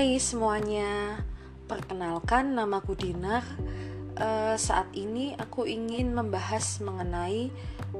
Hai semuanya, perkenalkan namaku Dinar. Uh, saat ini aku ingin membahas mengenai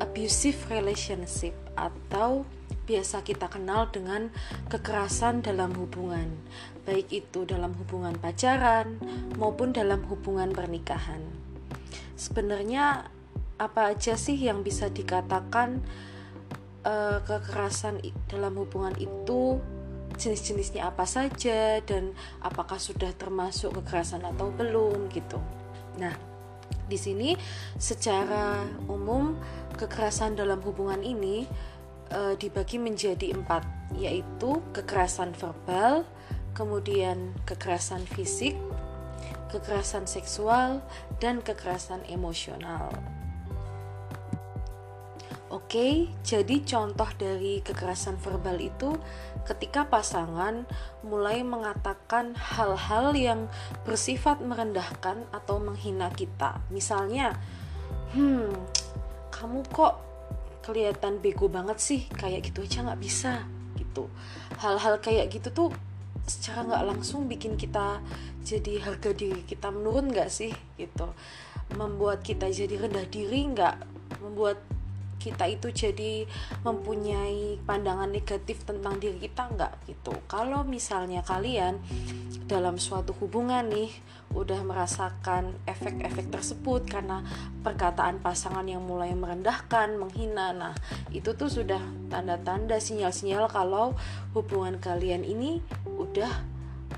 abusive relationship atau biasa kita kenal dengan kekerasan dalam hubungan, baik itu dalam hubungan pacaran maupun dalam hubungan pernikahan. Sebenarnya apa aja sih yang bisa dikatakan uh, kekerasan dalam hubungan itu jenis-jenisnya apa saja dan apakah sudah termasuk kekerasan atau belum gitu. Nah, di sini secara umum kekerasan dalam hubungan ini e, dibagi menjadi empat, yaitu kekerasan verbal, kemudian kekerasan fisik, kekerasan seksual, dan kekerasan emosional. Oke, jadi contoh dari kekerasan verbal itu ketika pasangan mulai mengatakan hal-hal yang bersifat merendahkan atau menghina kita. Misalnya, hmm, kamu kok kelihatan bego banget sih, kayak gitu aja nggak bisa, gitu. Hal-hal kayak gitu tuh secara nggak langsung bikin kita jadi harga diri kita menurun nggak sih, gitu. Membuat kita jadi rendah diri nggak, membuat kita itu jadi mempunyai pandangan negatif tentang diri kita enggak gitu kalau misalnya kalian dalam suatu hubungan nih udah merasakan efek-efek tersebut karena perkataan pasangan yang mulai merendahkan, menghina. Nah, itu tuh sudah tanda-tanda sinyal-sinyal kalau hubungan kalian ini udah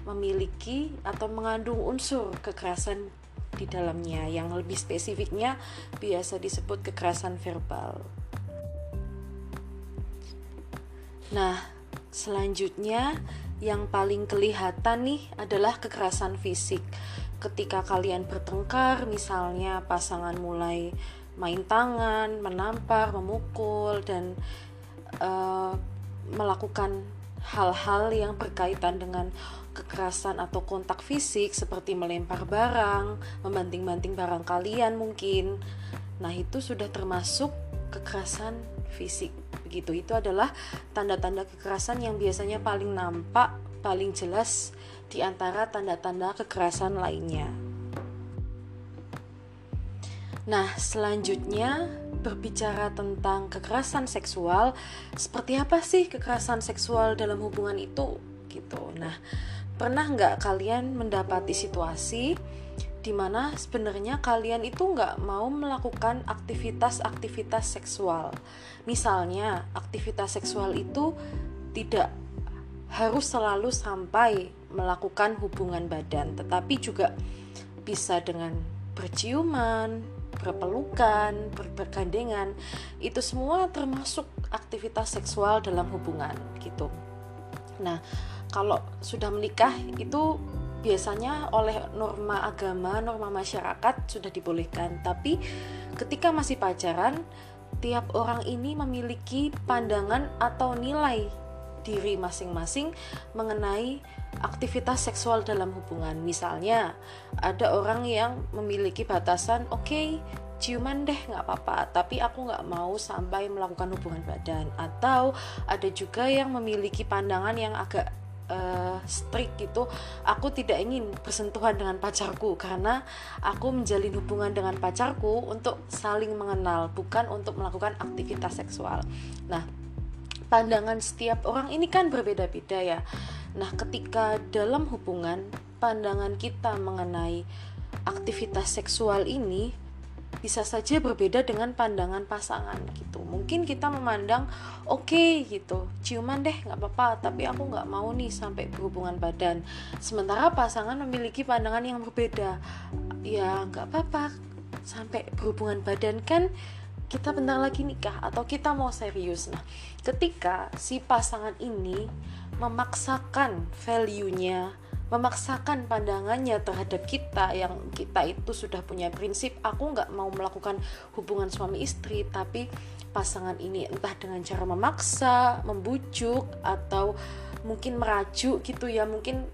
memiliki atau mengandung unsur kekerasan di dalamnya yang lebih spesifiknya biasa disebut kekerasan verbal. Nah, selanjutnya yang paling kelihatan nih adalah kekerasan fisik. Ketika kalian bertengkar, misalnya pasangan mulai main tangan, menampar, memukul dan uh, melakukan hal-hal yang berkaitan dengan kekerasan atau kontak fisik seperti melempar barang, membanting-banting barang kalian mungkin. Nah, itu sudah termasuk kekerasan fisik. Begitu. Itu adalah tanda-tanda kekerasan yang biasanya paling nampak, paling jelas di antara tanda-tanda kekerasan lainnya. Nah, selanjutnya berbicara tentang kekerasan seksual, seperti apa sih kekerasan seksual dalam hubungan itu? Gitu. Nah, Pernah nggak kalian mendapati situasi di mana sebenarnya kalian itu nggak mau melakukan aktivitas-aktivitas seksual. Misalnya, aktivitas seksual itu tidak harus selalu sampai melakukan hubungan badan, tetapi juga bisa dengan berciuman, berpelukan, bergandengan. Itu semua termasuk aktivitas seksual dalam hubungan gitu. Nah, kalau sudah menikah itu biasanya oleh norma agama, norma masyarakat sudah dibolehkan. Tapi ketika masih pacaran, tiap orang ini memiliki pandangan atau nilai diri masing-masing mengenai aktivitas seksual dalam hubungan. Misalnya, ada orang yang memiliki batasan, oke, okay, ciuman deh nggak apa-apa, tapi aku nggak mau sampai melakukan hubungan badan. Atau ada juga yang memiliki pandangan yang agak uh, strict gitu aku tidak ingin bersentuhan dengan pacarku karena aku menjalin hubungan dengan pacarku untuk saling mengenal bukan untuk melakukan aktivitas seksual nah pandangan setiap orang ini kan berbeda-beda ya. Nah ketika dalam hubungan pandangan kita mengenai aktivitas seksual ini bisa saja berbeda dengan pandangan pasangan gitu. Mungkin kita memandang oke okay, gitu. Ciuman deh nggak apa-apa tapi aku nggak mau nih sampai berhubungan badan. Sementara pasangan memiliki pandangan yang berbeda. Ya nggak apa-apa sampai berhubungan badan kan kita bentar lagi nikah atau kita mau serius. Nah ketika si pasangan ini memaksakan value-nya memaksakan pandangannya terhadap kita yang kita itu sudah punya prinsip aku nggak mau melakukan hubungan suami istri tapi pasangan ini entah dengan cara memaksa membujuk atau mungkin merajuk gitu ya mungkin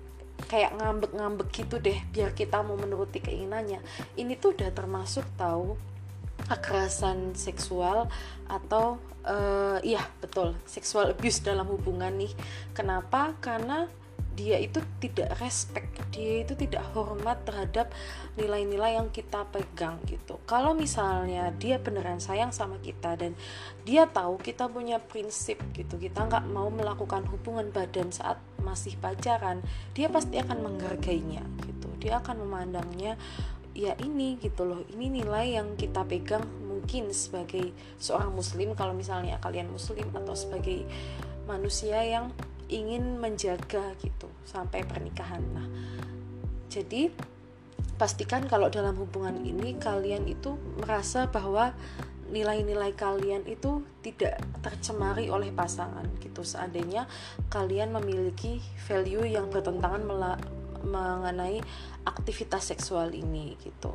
kayak ngambek-ngambek gitu deh biar kita mau menuruti keinginannya. Ini tuh udah termasuk tahu kekerasan seksual atau uh, iya betul seksual abuse dalam hubungan nih. Kenapa? Karena dia itu tidak respect dia itu tidak hormat terhadap nilai-nilai yang kita pegang gitu. Kalau misalnya dia beneran sayang sama kita dan dia tahu kita punya prinsip gitu kita nggak mau melakukan hubungan badan saat masih pacaran dia pasti akan menghargainya gitu. Dia akan memandangnya ya ini gitu loh ini nilai yang kita pegang mungkin sebagai seorang muslim kalau misalnya kalian muslim atau sebagai manusia yang ingin menjaga gitu sampai pernikahan. Nah, jadi pastikan kalau dalam hubungan ini kalian itu merasa bahwa nilai-nilai kalian itu tidak tercemari oleh pasangan gitu. Seandainya kalian memiliki value yang bertentangan mengenai aktivitas seksual ini gitu.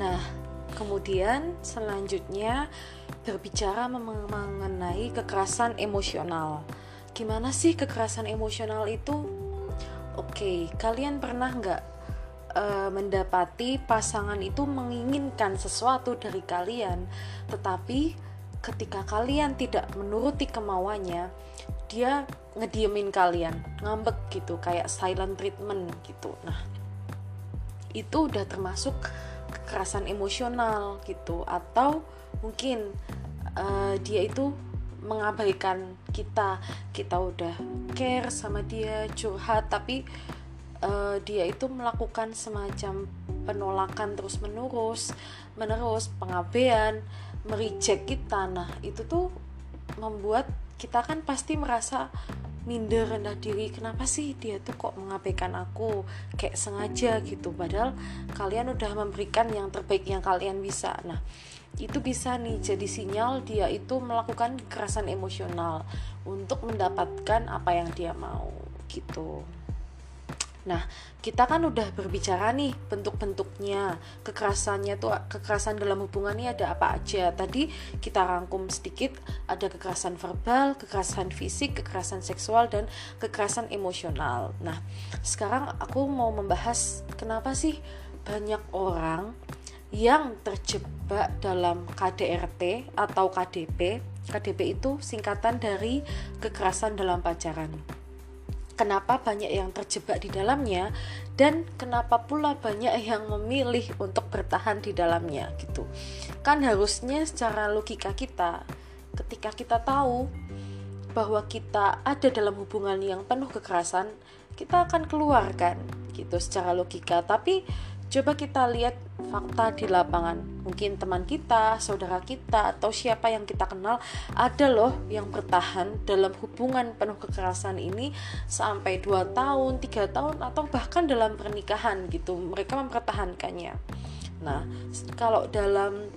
Nah, kemudian selanjutnya berbicara mengenai kekerasan emosional. Gimana sih kekerasan emosional itu? Oke, kalian pernah nggak uh, mendapati pasangan itu menginginkan sesuatu dari kalian, tetapi ketika kalian tidak menuruti kemauannya, dia ngediemin kalian, ngambek gitu, kayak silent treatment gitu. Nah, itu udah termasuk kekerasan emosional gitu, atau mungkin uh, dia itu mengabaikan kita. Kita udah care sama dia curhat tapi uh, dia itu melakukan semacam penolakan terus menerus menerus pengabaian mereject kita. Nah itu tuh membuat kita kan pasti merasa minder rendah diri. Kenapa sih dia tuh kok mengabaikan aku? Kayak sengaja gitu. Padahal kalian udah memberikan yang terbaik yang kalian bisa. Nah itu bisa nih jadi sinyal dia itu melakukan kekerasan emosional untuk mendapatkan apa yang dia mau gitu. Nah, kita kan udah berbicara nih bentuk-bentuknya, kekerasannya tuh kekerasan dalam hubungan ini ada apa aja. Tadi kita rangkum sedikit, ada kekerasan verbal, kekerasan fisik, kekerasan seksual dan kekerasan emosional. Nah, sekarang aku mau membahas kenapa sih banyak orang yang terjebak dalam KDRT atau KDP. KDP itu singkatan dari kekerasan dalam pacaran. Kenapa banyak yang terjebak di dalamnya dan kenapa pula banyak yang memilih untuk bertahan di dalamnya gitu. Kan harusnya secara logika kita ketika kita tahu bahwa kita ada dalam hubungan yang penuh kekerasan, kita akan keluarkan gitu secara logika. Tapi Coba kita lihat fakta di lapangan. Mungkin teman kita, saudara kita, atau siapa yang kita kenal ada loh yang bertahan dalam hubungan penuh kekerasan ini sampai 2 tahun, 3 tahun atau bahkan dalam pernikahan gitu. Mereka mempertahankannya. Nah, kalau dalam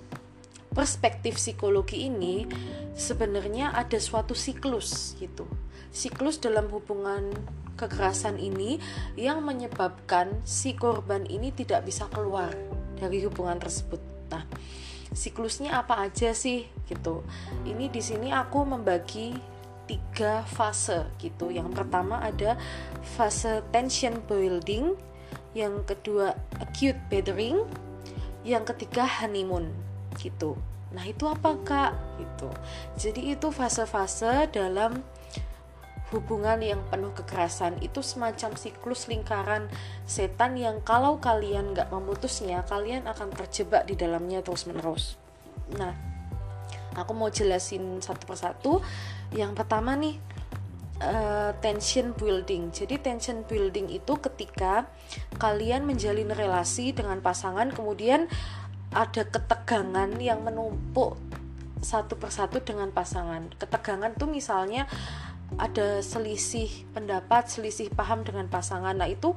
perspektif psikologi ini sebenarnya ada suatu siklus gitu. Siklus dalam hubungan kekerasan ini yang menyebabkan si korban ini tidak bisa keluar dari hubungan tersebut. Nah, siklusnya apa aja sih gitu. Ini di sini aku membagi tiga fase gitu. Yang pertama ada fase tension building, yang kedua acute battering, yang ketiga honeymoon gitu. Nah, itu apa Kak? Gitu. Jadi itu fase-fase dalam hubungan yang penuh kekerasan itu semacam siklus lingkaran setan yang kalau kalian nggak memutusnya kalian akan terjebak di dalamnya terus menerus. Nah aku mau jelasin satu persatu. Yang pertama nih uh, tension building. Jadi tension building itu ketika kalian menjalin relasi dengan pasangan kemudian ada ketegangan yang menumpuk satu persatu dengan pasangan. Ketegangan tuh misalnya ada selisih pendapat, selisih paham dengan pasangan. Nah, itu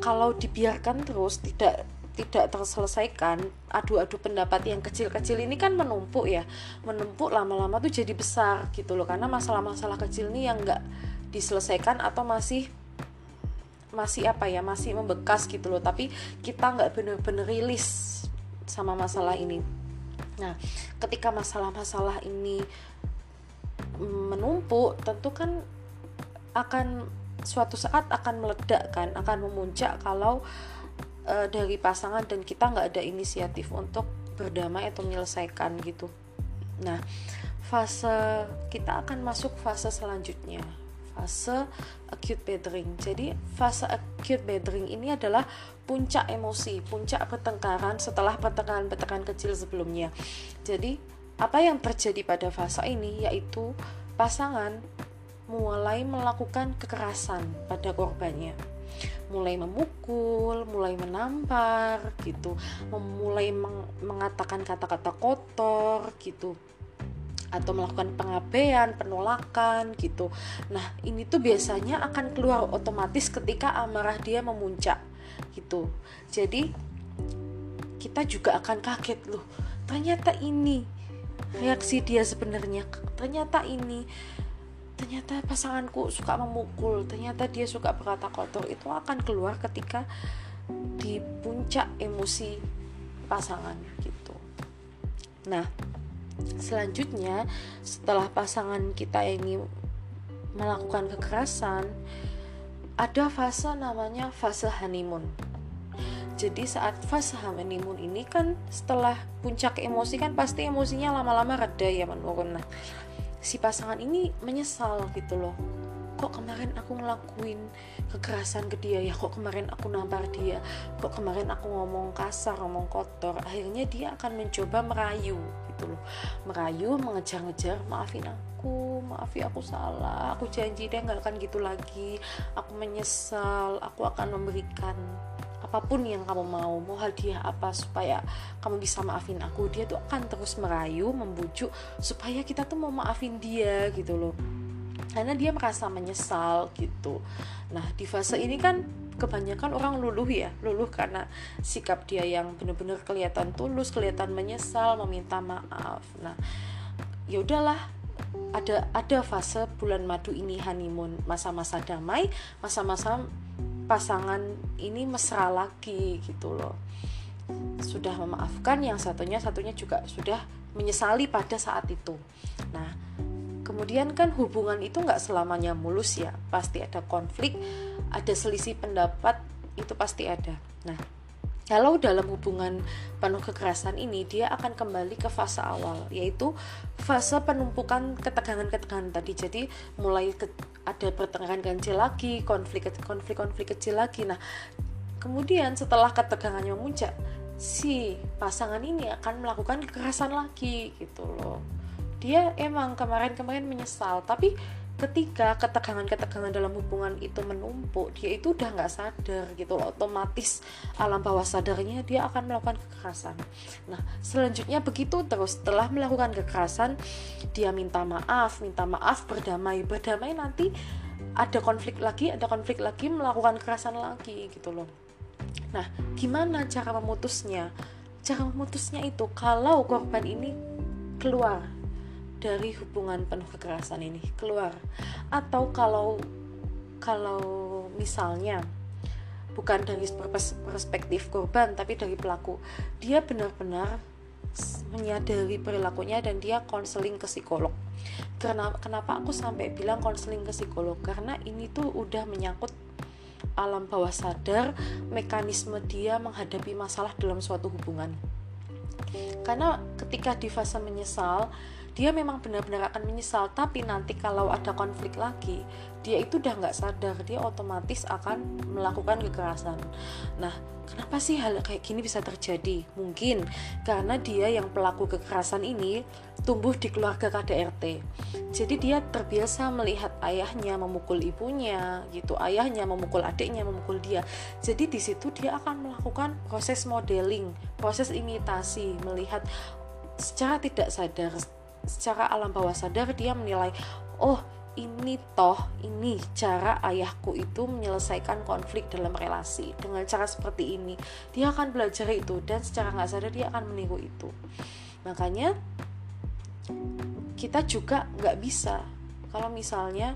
kalau dibiarkan terus tidak tidak terselesaikan adu-adu pendapat yang kecil-kecil ini kan menumpuk ya. Menumpuk lama-lama tuh jadi besar gitu loh. Karena masalah-masalah kecil ini yang nggak diselesaikan atau masih masih apa ya masih membekas gitu loh. Tapi kita nggak bener-bener rilis sama masalah ini. Nah ketika masalah-masalah ini menumpuk tentu kan akan suatu saat akan meledak kan akan memuncak kalau e, dari pasangan dan kita nggak ada inisiatif untuk berdamai atau menyelesaikan gitu nah fase kita akan masuk fase selanjutnya fase acute battering. Jadi fase acute battering ini adalah puncak emosi, puncak pertengkaran setelah pertengkaran-pertengkaran kecil sebelumnya. Jadi apa yang terjadi pada fase ini yaitu pasangan mulai melakukan kekerasan pada korbannya mulai memukul, mulai menampar gitu, mulai meng mengatakan kata-kata kotor gitu atau melakukan pengabaian, penolakan gitu. Nah, ini tuh biasanya akan keluar otomatis ketika amarah dia memuncak gitu. Jadi kita juga akan kaget loh. Ternyata ini reaksi dia sebenarnya. Ternyata ini ternyata pasanganku suka memukul, ternyata dia suka berkata kotor. Itu akan keluar ketika di puncak emosi pasangan gitu. Nah, selanjutnya setelah pasangan kita ini melakukan kekerasan ada fase namanya fase honeymoon jadi saat fase honeymoon ini kan setelah puncak emosi kan pasti emosinya lama-lama reda ya menurun nah si pasangan ini menyesal gitu loh. Kok kemarin aku ngelakuin kekerasan ke dia ya? Kok kemarin aku nampar dia? Kok kemarin aku ngomong kasar ngomong kotor? Akhirnya dia akan mencoba merayu gitu loh. Merayu mengejar-ngejar maafin aku maaf ya aku salah. Aku janji deh nggak akan gitu lagi. Aku menyesal. Aku akan memberikan apa pun yang kamu mau mau hadiah apa supaya kamu bisa maafin aku dia tuh akan terus merayu membujuk supaya kita tuh mau maafin dia gitu loh karena dia merasa menyesal gitu. Nah, di fase ini kan kebanyakan orang luluh ya, luluh karena sikap dia yang benar-benar kelihatan tulus, kelihatan menyesal, meminta maaf. Nah, ya udahlah, ada ada fase bulan madu ini honeymoon, masa-masa damai, masa-masa pasangan ini mesra lagi gitu loh. Sudah memaafkan yang satunya, satunya juga sudah menyesali pada saat itu. Nah, kemudian kan hubungan itu nggak selamanya mulus ya pasti ada konflik ada selisih pendapat itu pasti ada nah kalau dalam hubungan penuh kekerasan ini dia akan kembali ke fase awal yaitu fase penumpukan ketegangan-ketegangan tadi. Jadi mulai ke, ada pertengkaran kecil lagi konflik konflik konflik kecil lagi. Nah kemudian setelah ketegangannya memuncak si pasangan ini akan melakukan kekerasan lagi gitu loh. Dia emang kemarin-kemarin menyesal tapi ketika ketegangan-ketegangan dalam hubungan itu menumpuk dia itu udah nggak sadar gitu loh. Otomatis alam bawah sadarnya dia akan melakukan kekerasan. Nah selanjutnya begitu terus. Setelah melakukan kekerasan dia minta maaf minta maaf berdamai. Berdamai nanti ada konflik lagi ada konflik lagi melakukan kekerasan lagi gitu loh. Nah gimana cara memutusnya? Cara memutusnya itu kalau korban ini keluar dari hubungan penuh kekerasan ini keluar. Atau kalau kalau misalnya bukan dari perspektif korban tapi dari pelaku. Dia benar-benar menyadari perilakunya dan dia konseling ke psikolog. Karena kenapa aku sampai bilang konseling ke psikolog? Karena ini tuh udah menyangkut alam bawah sadar mekanisme dia menghadapi masalah dalam suatu hubungan. Karena ketika di fase menyesal dia memang benar-benar akan menyesal tapi nanti kalau ada konflik lagi dia itu udah nggak sadar dia otomatis akan melakukan kekerasan. Nah kenapa sih hal kayak gini bisa terjadi? Mungkin karena dia yang pelaku kekerasan ini tumbuh di keluarga KDRT jadi dia terbiasa melihat ayahnya memukul ibunya gitu. Ayahnya memukul adiknya memukul dia. Jadi di situ dia akan melakukan proses modeling proses imitasi melihat secara tidak sadar secara alam bawah sadar dia menilai oh ini toh ini cara ayahku itu menyelesaikan konflik dalam relasi dengan cara seperti ini. Dia akan belajar itu dan secara nggak sadar dia akan meniru itu. Makanya kita juga nggak bisa. Kalau misalnya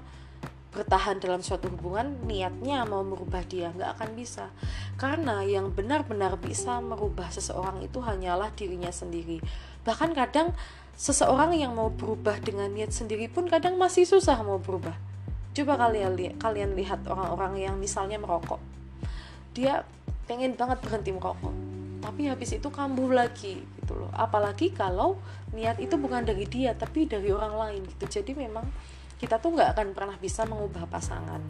bertahan dalam suatu hubungan niatnya mau merubah dia nggak akan bisa. Karena yang benar-benar bisa merubah seseorang itu hanyalah dirinya sendiri. Bahkan kadang seseorang yang mau berubah dengan niat sendiri pun kadang masih susah mau berubah. Coba kalian lihat kalian lihat orang-orang yang misalnya merokok. Dia pengen banget berhenti merokok tapi habis itu kambuh lagi gitu loh. Apalagi kalau niat itu bukan dari dia tapi dari orang lain gitu. Jadi memang kita tuh nggak akan pernah bisa mengubah pasangan.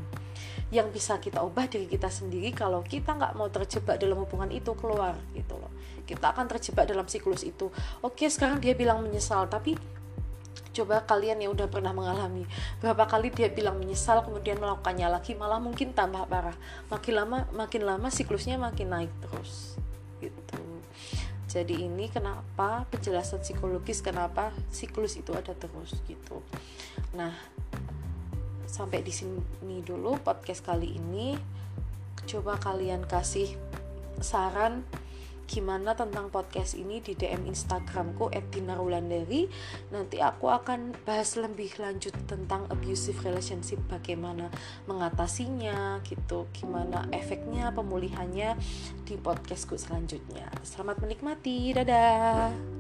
Yang bisa kita ubah diri kita sendiri kalau kita nggak mau terjebak dalam hubungan itu keluar gitu loh. Kita akan terjebak dalam siklus itu. Oke sekarang dia bilang menyesal tapi coba kalian yang udah pernah mengalami berapa kali dia bilang menyesal kemudian melakukannya lagi malah mungkin tambah parah. Makin lama makin lama siklusnya makin naik terus gitu. Jadi ini kenapa penjelasan psikologis kenapa siklus itu ada terus gitu. Nah sampai di sini dulu podcast kali ini coba kalian kasih saran gimana tentang podcast ini di DM Instagramku @dinarulandari. Nanti aku akan bahas lebih lanjut tentang abusive relationship bagaimana mengatasinya gitu, gimana efeknya, pemulihannya di podcastku selanjutnya. Selamat menikmati. Dadah.